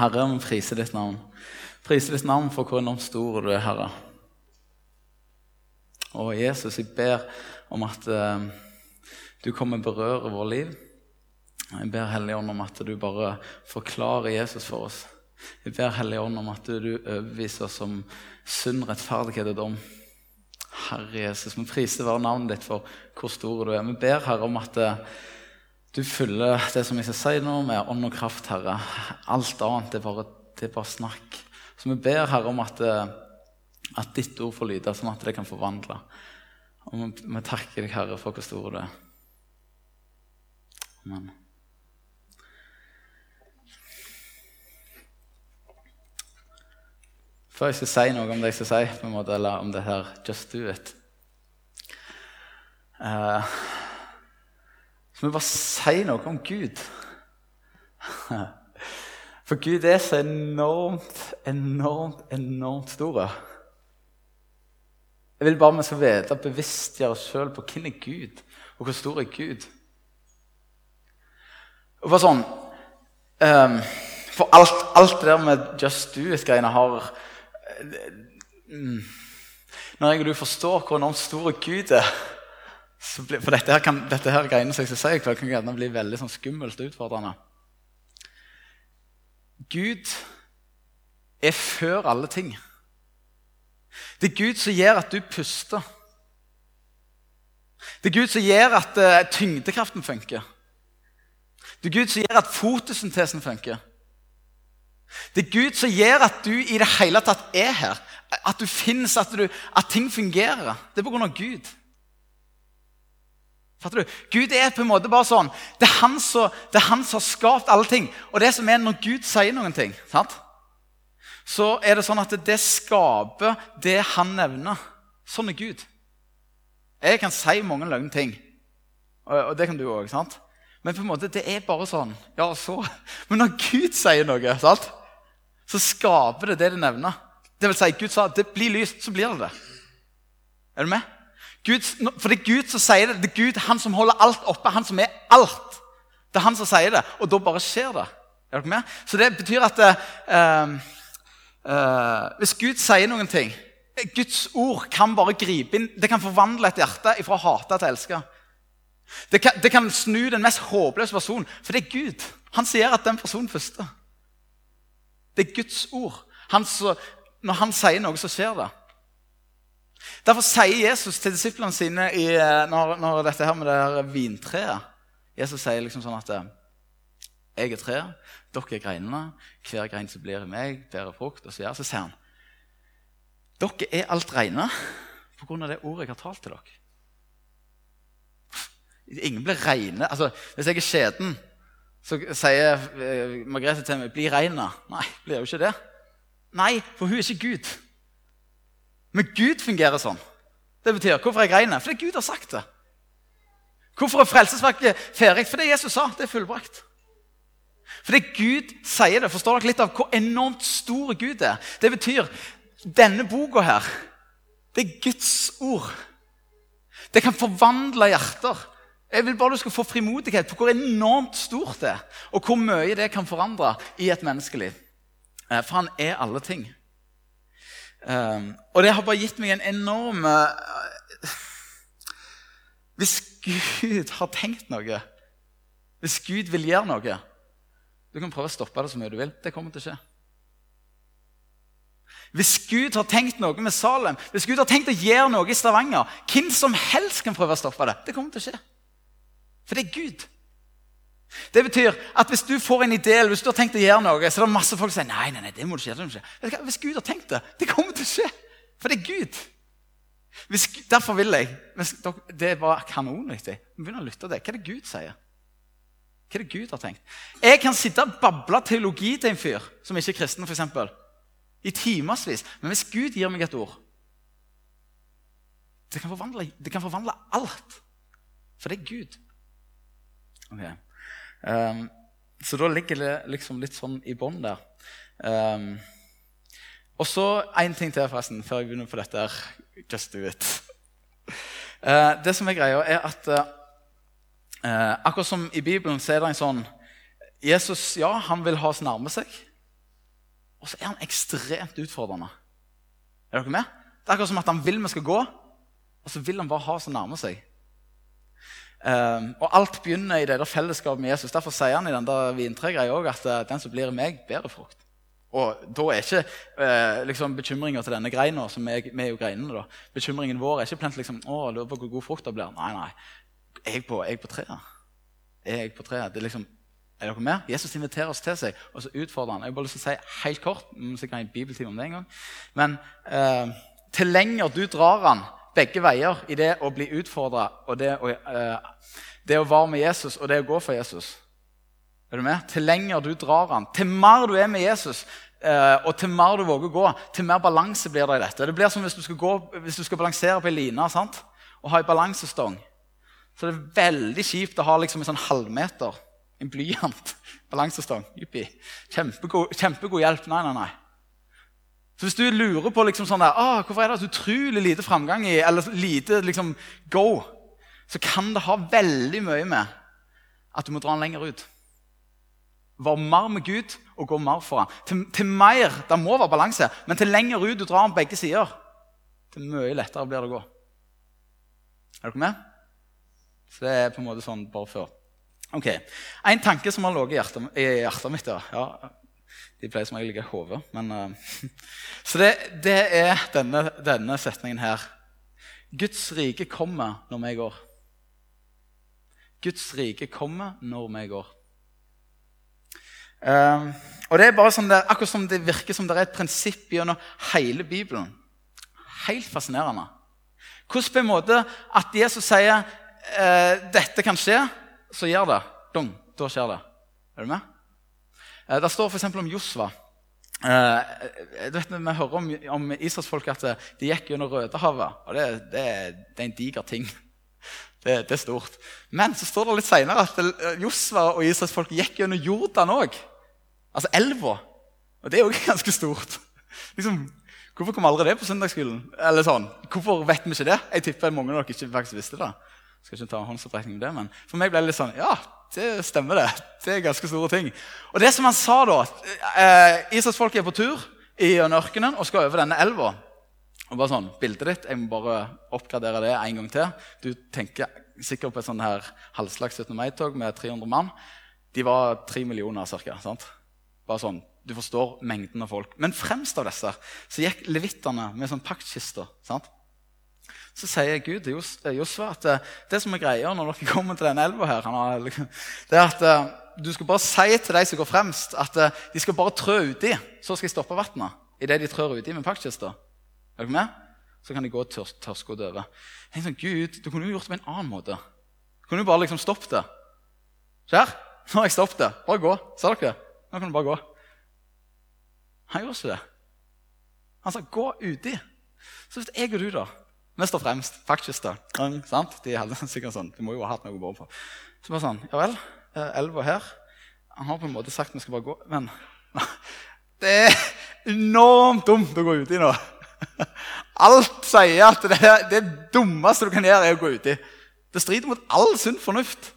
Herre, vi priser ditt navn. Priser ditt navn for hvor enormt stor du er, Herre. Og Jesus, jeg ber om at eh, du kommer og berører vår liv. Jeg ber Hellige Ånd om at du bare forklarer Jesus for oss. Jeg ber Hellige Ånd om at du overbeviser oss om sunn rettferdighet og dom. Herre Jesus, vi priser hver navnet ditt for hvor stor du er. Vi ber Herre om at eh, du fyller det som jeg skal si nå, med ånd og kraft, Herre. Alt annet er bare, det er bare snakk. Så vi ber Herre om at, eh, at ditt ord får lyde, sånn at det kan forvandle. Og vi, takker deg, Herre, for hvor stor du er. Amen. Før jeg skal si noe om det jeg skal si, på en måte, eller om det her Just do it uh, Så må bare si noe om Gud. For Gud er så enormt, enormt, enormt stor. Jeg vil bare vi skal vite, bevisstgjøre oss sjøl på hvem er Gud, og hvor stor er Gud. Og bare sånn um, For alt, alt det der med Just Do It-greiene har um, Når jeg og du forstår hvor enormt stor Gud er blir, For dette her, kan, dette her greiene som jeg skal si, kan gjerne bli veldig sånn skummelt utfordrende. Gud er før alle ting. Det er Gud som gjør at du puster. Det er Gud som gjør at uh, tyngdekraften funker. Det er Gud som gjør at fotosyntesen funker. Det er Gud som gjør at du i det hele tatt er her. At du finnes, at, du, at ting fungerer. Det er på grunn av Gud. Fatter du? Gud er på en måte bare sånn Det er han som, har skapt alle ting. Og det som er når Gud sier noen ting, sant? så er det sånn at det skaper det han nevner. Sånn er Gud. Jeg kan si mange løgne ting, og det kan du òg. Men på en måte, det er bare sånn. Ja, så. Men når Gud sier noe, sant? så skaper det det det nevner. Det vil si, Gud sa det blir lyst, så blir det det. Er du med? Gud, for det er Gud som sier det. Det er Gud, han som holder alt oppe. Han som er alt. Det er han som sier det, og da bare skjer det. Er dere med? Så det betyr at uh, Uh, hvis Gud sier noen ting Guds ord kan bare gripe inn. Det kan forvandle et hjerte fra å hate til å elske. Det det kan, snu den mest håpløse personen, for det er Gud. Han sier at den personen første. Det er Guds ord. Han så, når han sier noe, så skjer det. Derfor sier Jesus til disiplene sine i, eh, når, når, dette her med det her vintreet Jesus sier liksom sånn at eh, jeg er treet, dere er greinene. Hver grein som blir i meg, bærer frukt. Og så, gjør, så sier han dere er alt reine pga. det ordet jeg har talt til dere. Ingen blir reine. Altså, hvis jeg er skjeden, så sier uh, Margrethe til meg 'bli reina'. Nei, blir jo ikke det. Nei, for hun er ikke Gud. Men Gud fungerer sånn. Det betyr, Hvorfor jeg rein? Fordi Gud har sagt det. Hvorfor er frelsesverket ferdig? Fordi Jesus sa det er fullbrakt. Fordi Gud sier det. Forstår dere litt av hvor enormt stor Gud er? Det betyr denne boka her, det er Guds ord. Det kan forvandle hjerter. Jeg vil bare du skal få frimodighet på hvor enormt stort det er, og hvor mye det kan forandre i et menneskeliv. Eh, for han er alle ting. Um, og det har bare gitt meg en enorm uh, Hvis Gud har tenkt noe, hvis Gud vil gjøre noe, du kan prøve å stoppe det så mye du vil. Det kommer til å skje. Hvis Gud har tenkt noe med Salem, hvis Gud har tenkt å gjøre noe i Stavanger Hvem som helst kan prøve å stoppe det. Det kommer til å skje. For det er Gud. Det betyr at hvis du får en idé eller hvis du har tenkt å gjøre noe, så er det masse folk som sier nei, nei, nei, det må du ikke gjøre. Hvis Gud har tenkt det, det kommer til å skje. For det er Gud. Hvis, derfor vil jeg Det var kanonviktig. begynner å lytte til det. Hva er det Gud sier? Hva er det Gud har tenkt? Jeg kan sitte og bable teologi til en fyr som ikke er kristen, eksempel, i timevis. Men hvis Gud gir meg et ord Det kan forvandle, det kan forvandle alt. For det er Gud. Okay. Um, så da ligger det liksom litt sånn i bånn der. Um, og så én ting til, forresten, før jeg begynner på dette. Just do it. Uh, det som er greia, er at uh, akkurat som i Bibelen så er det en sånn Jesus ja, han vil ha oss nærme seg. Og så er han ekstremt utfordrende. Er dere med? Det er akkurat som at han vil vi skal gå, og så vil han bare ha oss nærme seg. Um, og alt begynner i det der fellesskapet med Jesus. Derfor sier han i den der vintregreia at uh, den som blir i meg, bærer frukt. Og da er ikke eh, liksom, bekymringa til denne greina som er, vi er jo greinene da, Bekymringen vår er ikke plent liksom, å, lurer på hvor god frukt det blir. Nei, nei. Jeg på, jeg på treet. Jeg på treet. Det er liksom, er dere med? Jesus inviterer oss til seg, og så utfordrer han. Jeg har bare lyst til å si helt kort, så kan jeg en bibeltime om det en gang, men eh, til lenger du drar han begge veier i det å bli utfordra og det å, uh, det å være med Jesus og det å gå for Jesus. Er du med? Til lenger du drar han, til mer du er med Jesus, uh, og til mer du våger å gå, til mer balanse blir det i dette. Det blir som hvis du skal, gå, hvis du skal balansere på ei line sant? og ha en balansestong. Så det er veldig kjipt å ha liksom en sånn halvmeter, en blyant balansestong. Juppi. Kjempegod, kjempegod hjelp. Nei, nei, nei. Så hvis du lurer på liksom sånn der, ah, hvorfor er det så utrolig lite framgang i, eller lite liksom, go, så kan det ha veldig mye med at du må dra den lenger ut. Være mer med Gud og gå mer for ham. Til, til, mer, Det må være balanse, men til lenger ut du drar den begge sider, til mye lettere blir det å gå. Er dere med? Så det er på en måte sånn bare før. Ok, En tanke som har ligget i hjertet, mitt. Ja. De pleier som regel å ligge i hodet. Uh, så det, det er denne, denne, setningen her. Guds rike kommer når vi går. Guds rike kommer når vi går. Uh, og det er bare sånn der, Akkurat som det virker som det er et prinsipp gjennom hele Bibelen. Helt fascinerende. Hvordan på en måte at Jesus sier eh, dette kan skje, så gjør det. Dung, da skjer det. Er du med? Eh, det står f.eks. om Josva. Eh, vet, vi hører om, om israelsfolket at de gikk gjennom Rødehavet. og det, det, det, er en diger ting. Det, det, er stort. Men så står det litt seinere at Josva og israelsfolket gikk gjennom Jordan òg. Altså elva. Og det er òg ganske stort. Liksom, hvorfor kom aldri det på søndagsskolen? Eller sånn. Hvorfor vet vi ikke det? Jeg tipper mange av dere ikke faktisk visste det. Skal ikke ta håndsopprekning om det, men For meg ble det litt sånn Ja, det stemmer, det. Det er ganske store ting. Og det som han sa da eh, Israelsfolket er på tur i ørkenen og skal over denne elva. Og bare sånn, Bildet ditt jeg må bare oppgradere det en gang til. Du tenker sikkert på et sånn her halvslags 17. mai-tog med 300 mann. De var tre millioner ca. Bare sånn, Du forstår mengden av folk. Men fremst av disse så gikk levitene med sånn paktkister. sant? Så sier Gud til Josfa at eh, det som er greia når dere kommer til denne elva, her, det er at eh, du skal bare si til de som går fremst, at de skal bare trø uti. Så skal jeg stoppe vannet idet de trør uti med pakkkista. Er dere med? Så kan de gå tør tørrskodd over. Jeg sånn, Gud, Du kunne jo gjort det på en annen måte. Du kunne jo bare liksom stoppet det. skjer, Nå har jeg stoppet det. Bare gå. Sa dere? Nå kan du bare gå. Han gjorde ikke det. Han sa 'gå uti'. Så hvis jeg og du da vi og fremst. Da. Sant? De hadde sikkert sånn, de må jo ha hatt noe å gå på. Så bare sånn Ja vel, eh, elva her Han har på en måte sagt vi skal bare gå, men det er enormt dumt å gå uti nå. Alt sier at det, er, det dummeste du kan gjøre, er å gå uti. Det strider mot all sunn fornuft.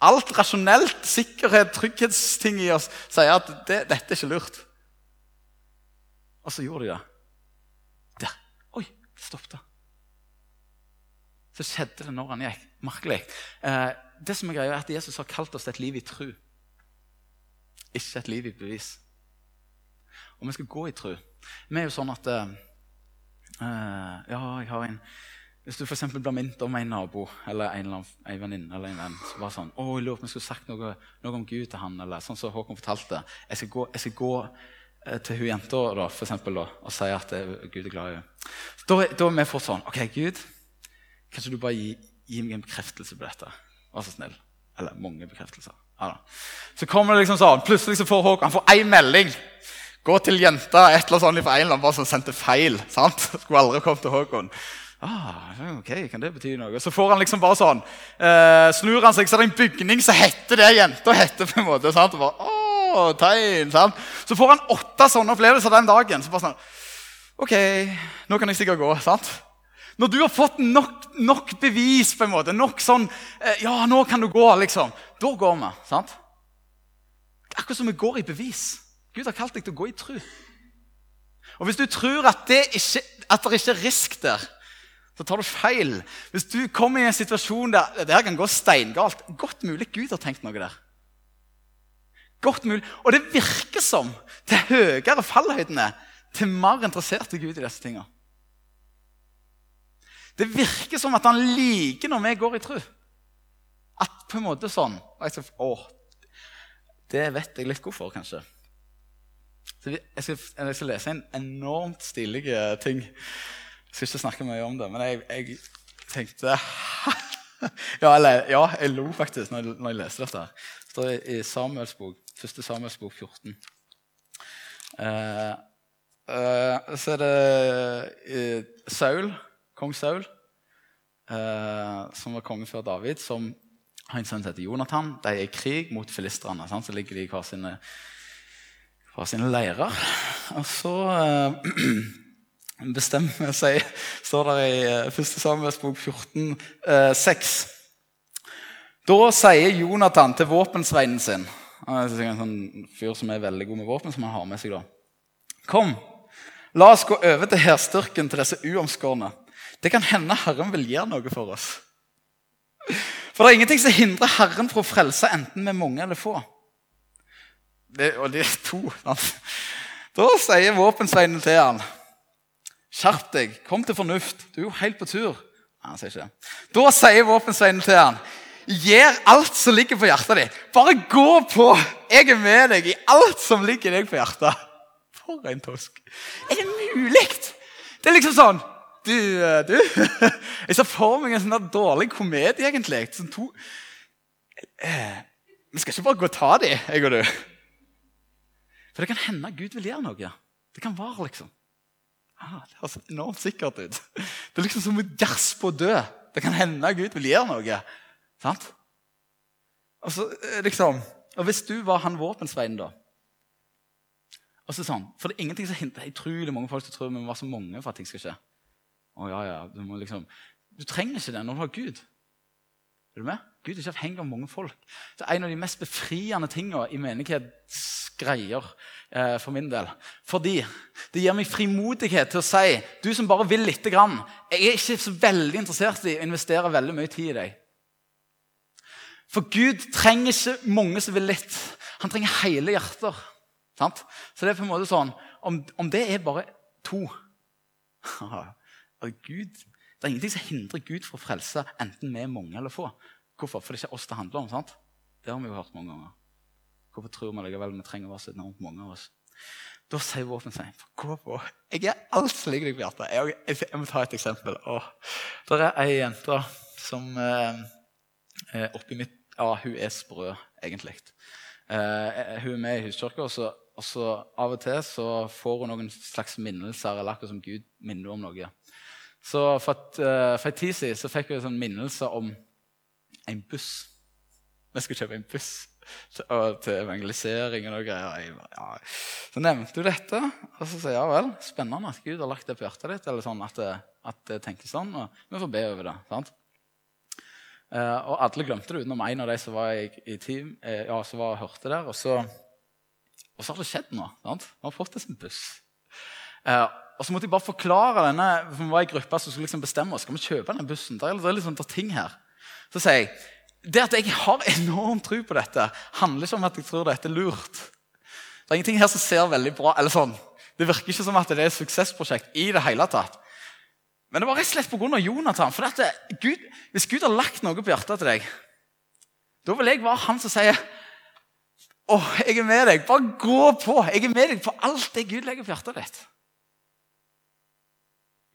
Alt rasjonelt, sikkerhet, trygghetsting i oss sier at det, dette er ikke lurt. Og så gjorde de det. Der. Oi, det stoppet så skjedde det når han gikk. Merkelig. Eh, det som er greia er at Jesus har kalt oss til et liv i tru. Ikke et liv i bevis. Og vi skal gå i tru. Vi er jo sånn at eh, eh Ja, jeg har en Hvis du f.eks. blir minnet om en nabo eller en, en venninne eller en venn så bare sånn, å, jeg lurer på om jeg skulle sagt noe, noe, om Gud til han, eller sånn som Håkon fortalte. Jeg skal gå, jeg skal gå eh, til hun jenta for eksempel, og si at eh, Gud er glad i henne. Da, da er vi fortsatt sånn OK, Gud, Kanskje du bare gir, gi meg en bekreftelse på dette? Vær så snill. Eller mange bekreftelser. Ja, så kommer det liksom sånn, Plutselig så får Håkon han får én melding. Gå til jenta et eller annet fra en eller bare som sendte feil. sant? Skulle aldri kommet til Håkon. Ah, ok, kan det bety noe? Så får han liksom bare sånn eh, Snur han seg, så er det en bygning som heter det jenta heter. på en måte, sant? Og bare, Åh, tegn, sant? Så får han åtte sånne opplevelser den dagen. Så bare sånn Ok, nå kan jeg sikkert gå. sant? Når du har fått nok, nok, bevis, på en måte, nok sånn eh, Ja, nå kan du gå, liksom. Da går vi. sant? Akkurat som vi går i bevis. Gud har kalt deg til å gå i tru. Og hvis du tror at det ikke, at det ikke er risk der, så tar du feil. Hvis du kommer i en situasjon der det her kan gå steingalt Godt mulig Gud har tenkt noe der. Godt mulig. Og det virker som til høyere fallhøyden er, til mer interessert i Gud i disse tingene. Det virker som at han liker når vi går i tru. At på en måte sånn skal, Å, det vet jeg litt hvorfor, kanskje. Så jeg skal, jeg skal lese en enormt stilig ting. Jeg skal ikke snakke mye om det, men jeg, jeg tenkte ja, eller, ja, jeg lo faktisk når jeg, når jeg leste dette. Det står i Samuels bok, 1. Samuels bok 14. Uh, uh, så er det uh, Saul kong Saul, eh, som var konge før David, som har en sønn som heter Jonathan. De er i krig mot filistrene. Så ligger de i hver sine, hver sine leirer. Og så eh, bestemmer seg, står det i 1. Eh, Samuels bok 14, eh, 6. Da sier Jonathan til våpensveinen sin Han er en sånn fyr som er veldig god med våpen, som han har med seg da. Kom, la oss gå over til hærstyrken til disse uomskårne. Det kan hende Herren vil gjøre noe for oss. For det er ingenting som hindrer Herren fra å frelse enten med mange eller få. Det, og det er to. Da sier våpensveinen til han, Skjerp deg, kom til fornuft. Du er jo helt på tur. Nei, han sier ikke. Da sier våpensveinen til han, Gjør alt som ligger på hjertet ditt. Bare gå på. Jeg er med deg i alt som ligger deg på hjertet. For en tosk. Er det mulig? Det er liksom sånn du, eh, du. Jeg ser for meg en sånn dårlig komedie, egentlig. Sånn to eh, Vi skal ikke bare gå og ta dem, jeg og du. For det kan hende Gud vil gjøre noe. Det kan være, liksom. Ah, det høres enormt sikkert ut. Det er liksom som å på og dø. Det kan hende Gud vil gjøre noe. Sant? Altså, liksom, og Hvis du var han våpensveien, da og så sånn, For det er ingenting som hindrer utrolig mange folk som tror vi må være så mange for at ting skal skje. Å, ja, ja, du, må liksom, du trenger ikke det når du har Gud. Er du med? Gud er ikke avhengig av mange folk. Det er en av de mest befriende tingene i menighetsgreier eh, for min del. Fordi det gir meg frimodighet til å si du som bare vil lite grann, Jeg er ikke så veldig interessert i å investere veldig mye tid i deg. For Gud trenger ikke mange som vil litt. Han trenger hele hjerter. Sant? Så det er på en måte sånn, om, om det er bare to at Gud, Det er ingenting som hindrer Gud fra å frelse enten vi er mange eller få. Hvorfor? For det er ikke oss det handler om. sant? Det har vi jo hørt mange ganger. Hvorfor tror vi likevel vi trenger å være så enormt mange av oss? Da sier våpenet seg gå på. Jeg er alt som ligger deg på hjertet. Jeg, jeg, jeg, må ta et eksempel. Åh, det er ei jente som eh, oppi mitt Ja, hun er sprø, egentlig. Eh, hun er med i huskirka, og, og, så av og til så får hun noen slags minnelser, eller akkurat som Gud minner om noe. Så For, uh, for en tid siden så fikk jeg en sånn minnelse om en buss. Vi skulle kjøpe en buss til, til evangelisering og noe greier. Jeg, ja. Så nevnte du dette, og så sier jeg ja vel, spennende at Gud har lagt det på hjertet ditt. eller sånn At det, at det tenkes sånn, og vi får be over det. sant? Uh, og alle glemte det utenom en av de som var i, i team, uh, ja, som var, hørte der. Og så, og så har det skjedd noe. sant? Vi har fått oss en buss. Uh, og så måtte jeg bare forklare denne, for vi var i gruppa som skulle liksom bestemme oss. Skal vi kjøpe denne bussen? Det er, litt sånn ting her. Så sier jeg det at jeg har enorm tro på dette, handler ikke om at jeg tror dette er lurt. Det er ingenting her som ser veldig bra eller sånn. Det virker ikke som at det er et suksessprosjekt i det hele tatt. Men det var rett og slett pga. Jonathan. For dette, Gud, hvis Gud har lagt noe på hjertet til deg, da vil jeg være han som sier Å, jeg er med deg. Bare gå på. Jeg er med deg på alt det Gud legger på hjertet ditt.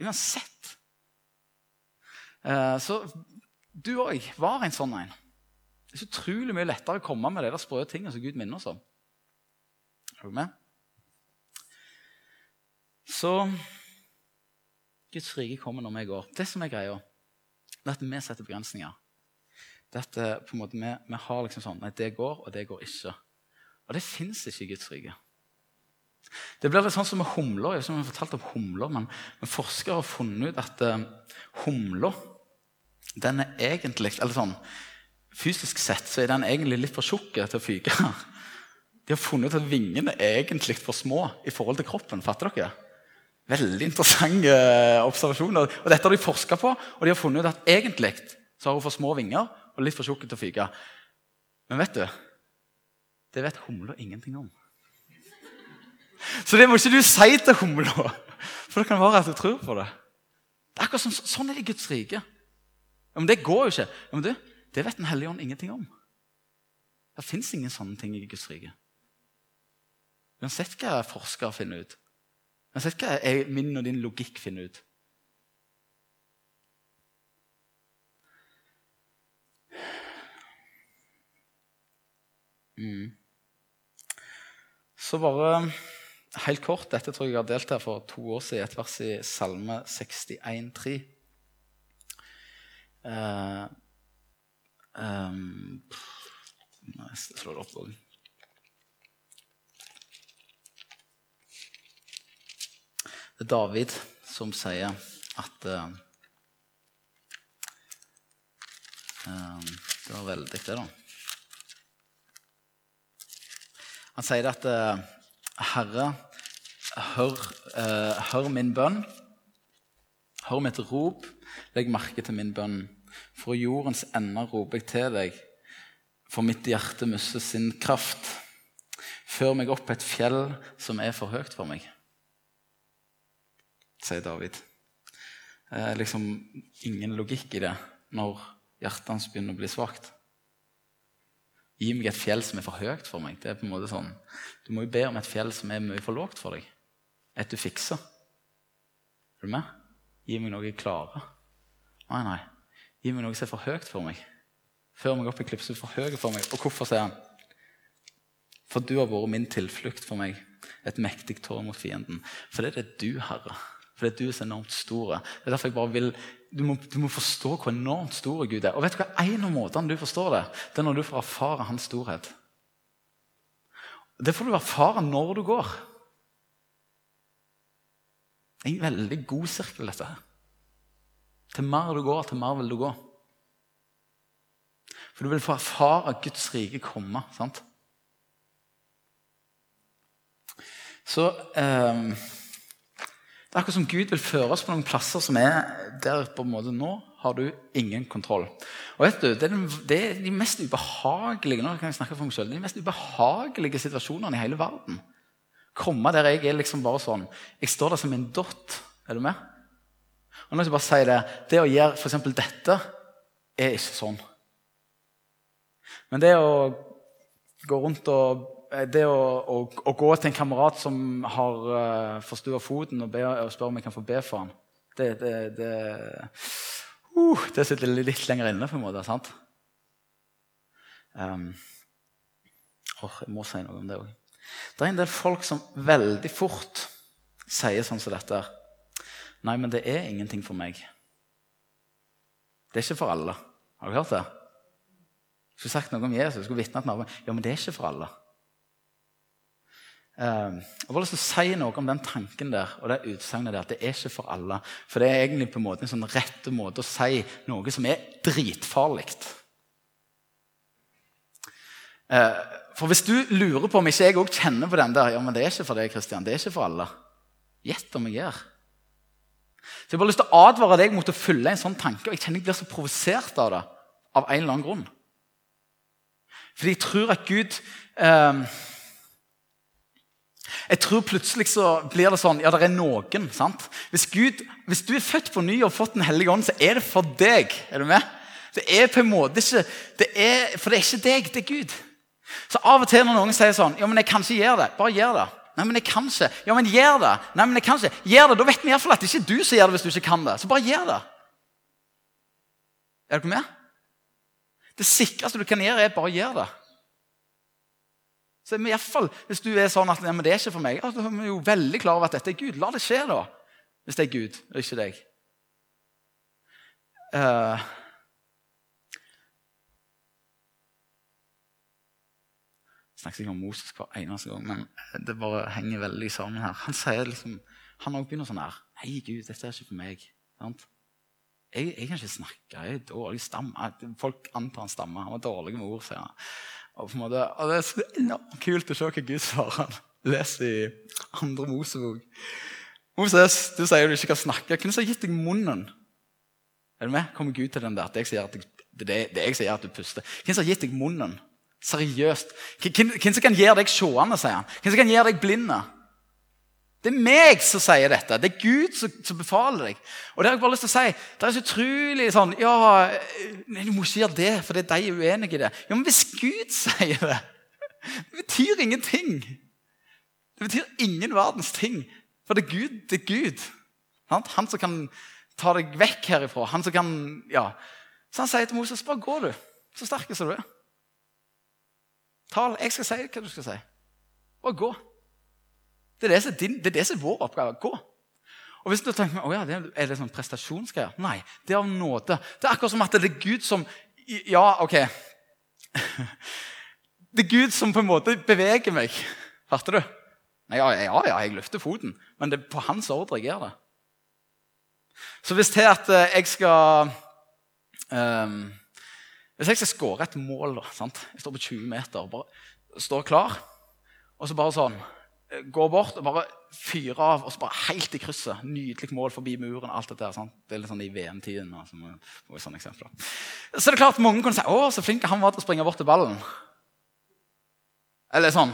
Uansett. Eh, så du òg var en sånn en. Det er så utrolig mye lettere å komme med de der sprø tingene som Gud minner oss om. Er du med? Så Guds rike kommer når vi går. Det som er greia, det er at vi setter begrensninger. Det at eh, på en måte, vi, vi har liksom sånn Nei, det går, og det går ikke. Og det fins ikke i Guds rike. Det blir litt sånn som med humler. Jeg har fortalt om humler, men, men forskere har funnet ut at uh, humler den er egentlig, eller sånn, Fysisk sett så er den egentlig litt for tjukk til å fyke. De har funnet ut at vingene er egentlig for små i forhold til kroppen. fatter dere? Veldig interessante eh, observasjoner. Og Dette har de forska på, og de har funnet ut at egentlig så har hun for små vinger og litt for tjukk til å fyke. Men vet du, det vet humla ingenting om. Så det må ikke du si til humla, for det kan være at du tror på det. Det er akkurat som, Sånn er det i Guds rike. Ja, men det går jo ikke. Ja, men du, Det vet Den hellige ånd ingenting om. Det fins ingen sånne ting i Guds rike. Uansett hva forskere finner ut. Uansett hva min og din logikk finner ut. Mm. Så bare helt kort Dette tror jeg jeg har delt her for to år siden. Et vers i Salme 61,3. Uh, um, jeg slår det opp òg. Det er David som sier at uh, Det var veldig, det, da. Han sier at uh, Herre, hør, hør, min bønn. Hør mitt rop. Legg merke til min bønn. For jordens ender roper jeg til deg. For mitt hjerte mister sin kraft. Før meg opp et fjell som er for høyt for meg sier David. Er liksom ingen logikk i det når hjertet hans begynner å bli svakt. Gi meg et fjell som er for høyt for meg. Det er på en måte sånn, Du må jo be om et fjell som er mye for lågt for deg. Et du fikser. Er du med? Gi meg noe jeg klarer. Nei, nei. Gi meg noe som er for høyt for meg. Før meg opp i klipset for høyt for meg. Og hvorfor, sier han? For du har vært min tilflukt for meg, et mektig tårn mot fienden. For det er det du, Herre, For det er du som er enormt stor. Det er derfor jeg bare vil, du må, du må, forstå hvor enormt stor Gud er. Og vet du hva? En av måtene du forstår det, det er når du får erfare hans storhet. Det får du erfare når du går. Det er en veldig god sirkel, dette her. Til mer du går, til mer vil du gå. For du vil få erfare Guds rike komme. sant? Så eh, det er akkurat som Gud vil føre oss på noen plasser som er der på en måte nå har du ingen kontroll. Og vet du, Det er, den, det er de mest ubehagelige nå kan jeg snakke for meg selv, de mest ubehagelige situasjonene i hele verden. Komme der jeg er liksom bare sånn Jeg står der som en dott. Er du med? Og nå skal jeg bare si Det det å gjøre f.eks. dette er ikke sånn. Men det å gå rundt og det å, å, å, gå til en kamerat som har uh, eh, forstua foten, og, be, og spørre om jeg kan få be for ham, det, det, det, uh, det sitter litt lenger inne, på en måte. sant? Um, oh, jeg må si noe om det òg. Det er en del folk som veldig fort sier sånn som dette. Nei, men det er ingenting for meg. Det er ikke for alle. Har du hørt det? Jeg skulle sagt noe om Jesus. Jeg skulle vitne at Ja, men det er ikke for alle. Ehm, jeg har lyst til å si noe om den tanken der og det utsagnet der. At det er ikke for alle. For det er egentlig på en måte en sånn rette måte å si noe som er dritfarlig. Ehm, for hvis du lurer på om ikke jeg òg kjenner på den der Ja, men det er ikke for deg, Kristian. Det er ikke for alle. Gjett om jeg gjør. Så Jeg har lyst til å advare deg mot å følge en sånn tanke. Og jeg kjenner jeg blir så provosert av det av en eller annen grunn. Fordi jeg tror at Gud eh, jeg tror plutselig så blir det sånn Ja, det er noen. sant? Hvis, Gud, hvis du er født på ny og har fått Den hellige ånd, så er det for deg. Er du med? Det er på en måte ikke det er, For det er ikke deg, det er Gud. Så av og til når noen sier sånn Ja, men jeg kan ikke gjøre det. Bare gjør det. Nei, men jeg kan ikke. Ja, men gjør det. Nei, men jeg kan ikke. Gjør det. Da vet vi iallfall at det ikke er du som gjør det hvis du ikke kan det. Så bare gjør det. Er dere med? Det sikreste du kan gjøre, er bare å gjøre det. Så i hvert fall, Hvis du er sånn at ja, det er ikke for meg, ja, da er vi jo veldig klar over at dette er Gud. La det skje, da. Hvis det er Gud, og ikke deg. Uh, snakker ikke om Moses hver eneste gang, men det bare henger veldig sammen her. Han sier liksom, han også begynner sånn her Nei, Gud, dette er ikke for meg. Jeg, jeg, kan ikke snakke. Jeg er dårlig stamme. Folk antar han stammer. Han var dårlig med ord. sier han. Og, måte, og Det er så enormt kult å se hva Gud svarer. Les i andre Mosebok. Moses, du sier du ikke kan snakke. Hvem har gitt deg munnen? Er du med? Kommer Gud til den der? Det jeg sier at, det, det, det jeg sier at du puster. Hvem har gitt deg munnen? Seriøst. Hvem som kan gjøre deg seende, sier han. Hvem som kan gjøre deg blinde? Det er meg som sier dette. Det er Gud som, som, befaler deg. Og Det har jeg bare lyst til å si. Det er så utrolig sånn Ja, nei, du må ikke gjøre det, for det er de uenige i det. Ja, Men hvis Gud sier det Det betyr ingenting. Det betyr ingen verdens ting. For det er Gud. Det er Gud. Han som kan ta deg vekk herifra. Han som kan Ja. Så han sier til Moses, bare gå, du. Så sterk som du er. Tal. Jeg skal si hva du skal si. Bare gå. Det er det, som din, det er det som er vår oppgave. Gå. Og hvis du tenker, oh ja, Er det sånn prestasjonsgreier? Nei, det er av nåde. Det er akkurat som at det er Gud som Ja, OK. Det er Gud som på en måte beveger meg. Hørte du? Ja, ja, ja, jeg løfter foten, men det er på hans ordre jeg gjør det. Så hvis til at eh, jeg skal um, Hvis jeg skal skåre et mål da, sant? Jeg står på 20 meter bare står klar, og så bare sånn går bort og bare fyrer av, og så bare helt i krysset. Nydelig mål forbi muren. alt dette sant? Det er litt sånn i VM-tiden. Sånn eksempler. Så det er klart mange kunne si å, så flink han var til å springe bort til ballen. Eller sånn.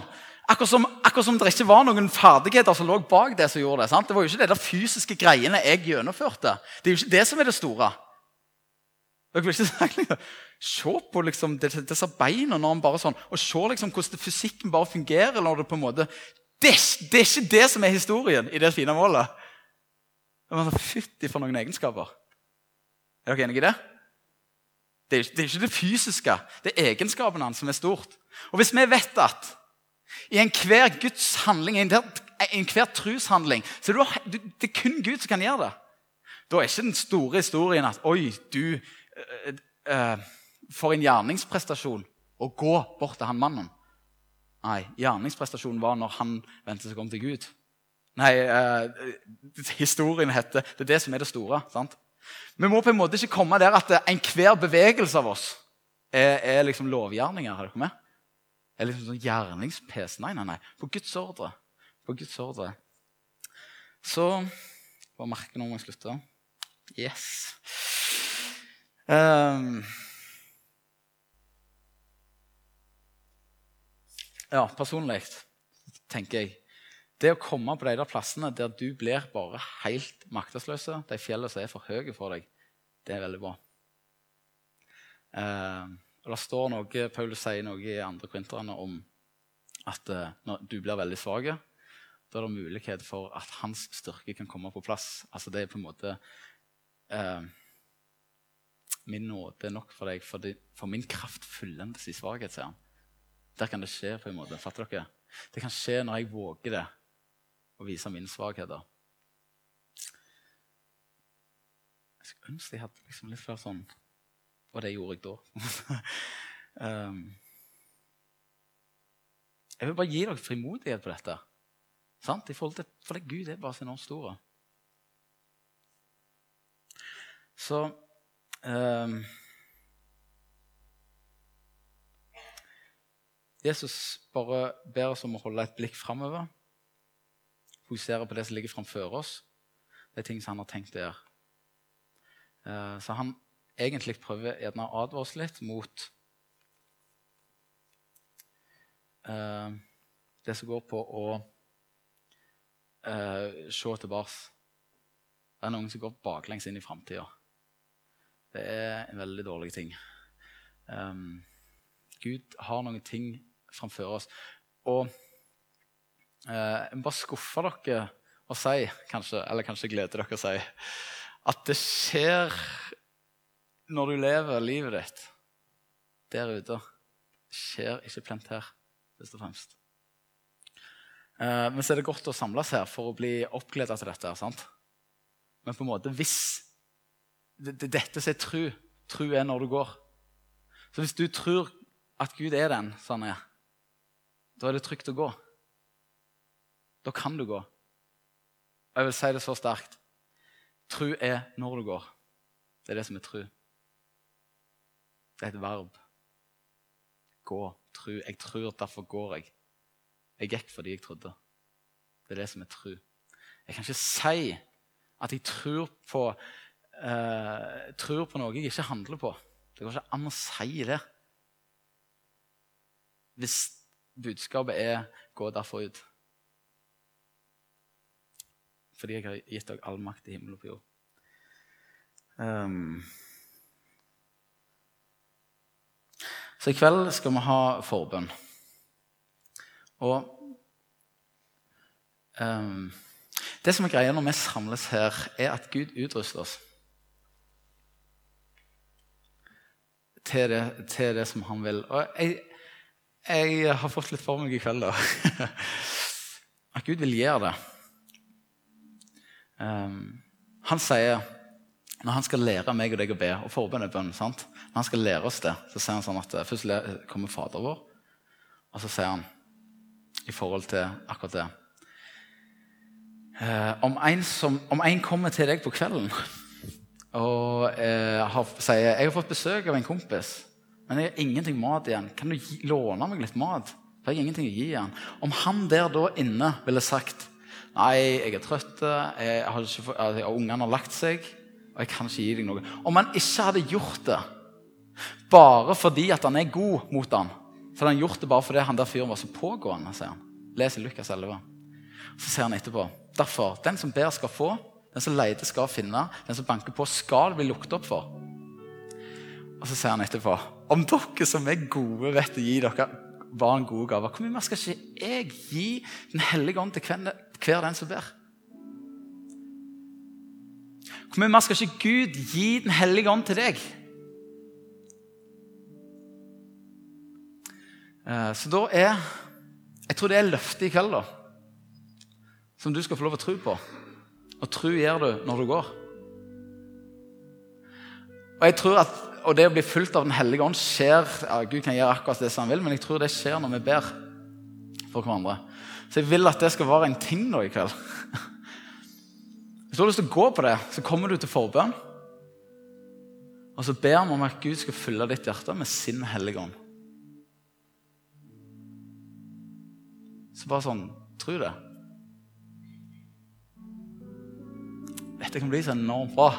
Akkurat som, akkurat som det ikke var noen ferdigheter som lå bak det som gjorde det. sant? Det var jo ikke der fysiske greiene jeg gjennomførte. Det er jo ikke det som er det store. Dere vil ikke si Se på liksom, disse beina når han bare sånn, og se liksom hvordan fysikken bare fungerer. når det på en måte det, det, er ikke det som er historien i det fine målet. Det var så Fytti for noen egenskaper. Er dere enige i det? Det er, det er ikke det fysiske, det er egenskapene hans som er stort. Og hvis vi vet at i enhver Guds handling, i enhver troshandling, så det, det er kun Gud som kan gjøre det. Da er ikke den store historien at Oi, du øh, øh, For en gjerningsprestasjon å gå bort til han mannen. Nei, gjerningsprestasjonen var når han vendte seg om til Gud. Nei, eh, historien heter Det er det som er det store. sant? Vi må på en måte ikke komme der at enhver bevegelse av oss er, er liksom lovgjerninger. Har dere med? Er liksom sånn gjerningspes. Nei, nei, nei. På Guds ordre. På Guds ordre. Så Bare merke når jeg slutter. Yes. Um, Ja, personlig tenker jeg Det å komme på de der plassene der du blir bare helt maktesløse, de fjellene som er for høye for deg, det er veldig bra. Eh, og Det står noe, Paulus sier noe i andre kvinterne om at eh, når du blir veldig svak, da er det mulighet for at hans styrke kan komme på plass. Altså Det er på en måte eh, Min nåde er nok for deg, for, det, for min kraft fullendes i svakhet, sier han. Der kan det skje. på en måte. Fatter dere? Det kan skje når jeg våger det, å vise mine svakheter. Jeg skulle ønske jeg hadde liksom litt flere sånn Og det gjorde jeg da. um, jeg vil bare gi dere frimodighet på dette. Sant? I forhold til, for det Gud er bare så enormt stor. Så um, Jesus bare ber oss om å holde et blikk framover. Fokusere på det som ligger framfor oss. Det er ting som han har tenkt å gjøre. Eh, så han egentlig prøver gjerne å advare oss litt mot uh, det som går på å uh, se tilbake. Det er noen som går baklengs inn i framtida. Det er en veldig dårlig ting. Gud har noen ting framfor oss. Og eh, jeg må bare skuffe dere og si, kanskje, eller kanskje glede dere å si, at det skjer når du lever livet ditt der ute. Det skjer ikke plent her, først og fremst. Eh, men så er det godt å samles her for å bli oppgleda til dette. sant? Men på en måte hvis det, det, Dette som er tru. Tru er når du går. Så hvis du tror at Gud er den sånn er, da er det trygt å gå. Da kan du gå. Og jeg vil si det så sterkt. Tru er når du går. Det er det som er tru. Det er et verb. Gå. Tru. Jeg tror, derfor går jeg. Jeg gikk fordi jeg trodde. Det er det som er tru. Jeg kan ikke si at jeg tror på, eh, tror på noe jeg ikke handler på. Det går ikke an å si det. Hvis budskapet er 'gå derfor ut'. Fordi jeg har gitt dere all makt i himmel og på jord. Um, så i kveld skal vi ha forbønn. Og um, det som er greia når vi samles her, er at Gud utruster oss til det, til det som han vil. Og jeg, jeg, har fått litt for meg i kveld, da. At Gud vil gjøre det. Um, han sier når han skal lære meg og deg å be, og forbønn bønn sant? Når han skal lære oss det, så sier han sånn at først kommer Fader vår, og så sier han i forhold til akkurat det Eh, om, en som, om, en kommer til deg på kvelden og eh, har, sier jeg har fått besøk av en kompis, men jeg har ingenting mat igjen. Kan du gi, låne meg litt mat? For jeg har ingenting å gi igjen. Om han der da inne ville sagt Nei, jeg er trøtt, jeg har altså, ungene har lagt seg, og jeg kan ikke gi deg noe. Om han ikke hadde gjort det bare fordi at han er god mot han, så hadde han gjort det bare fordi han der fyren var så pågående. sier han. Les Lukas 11. Så sier han etterpå Derfor, den som ber, skal få. Den som leter, skal finne. Den som banker på, skal bli lukket opp for. Og så sier han etterpå Om dere som er gode, vet å gi dere barn gode gaver, hvor mye mer skal ikke jeg gi Den hellige ånd til hver, hver den som ber? Hvor mye mer skal ikke Gud gi Den hellige ånd til deg? Eh, så da er Jeg tror det er løftet i kveld. da som du skal få lov å tro på. Og tro gjør du når du går. Og jeg tror at, og det å bli fulgt av Den hellige ånd skjer ja, Gud kan gjøre akkurat det som han vil, men jeg tror det skjer når vi ber for hverandre. Så jeg vil at det skal være en ting nå i kveld. Hvis du har lyst til å gå på det, så kommer du til forbønn. Og så ber vi om at Gud skal fylle ditt hjerte med sin hellige ånd. Så bare sånn Tro det. Dette kan bli så enormt bra.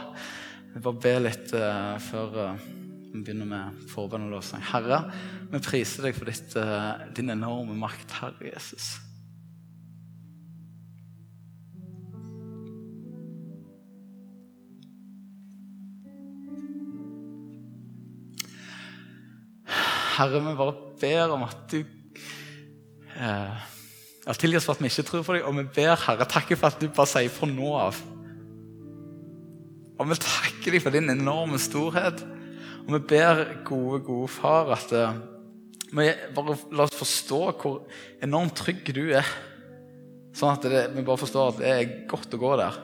Vi bare be litt uh, før uh, vi begynner med forbønn og lovsang. Herre, vi priser deg for ditt, uh, din enorme makt, Herre Jesus. Herre, vi bare ber om at du eh, Tilgi oss for at vi ikke tror på deg, og vi ber, Herre, takke for at du bare sier fra nå av og vi takker deg for din enorme storhet. Og vi ber, gode, gode far, at uh, vi bare la oss forstå hvor enormt trygg du er. Sånn at det, vi bare forstår at det er godt å gå der.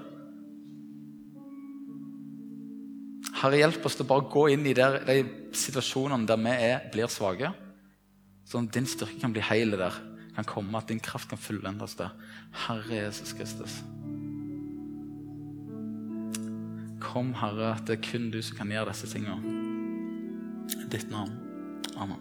Herre, hjelp oss til å bare gå inn i der, de situasjonene der vi er, blir svake. Sånn at din styrke kan bli hele der. Kan komme, At din kraft kan fullendes der. Herre Jesus Kristus. Kom, Herre, at det er kun du som kan gjøre disse tingene. Ditt navn. Amen.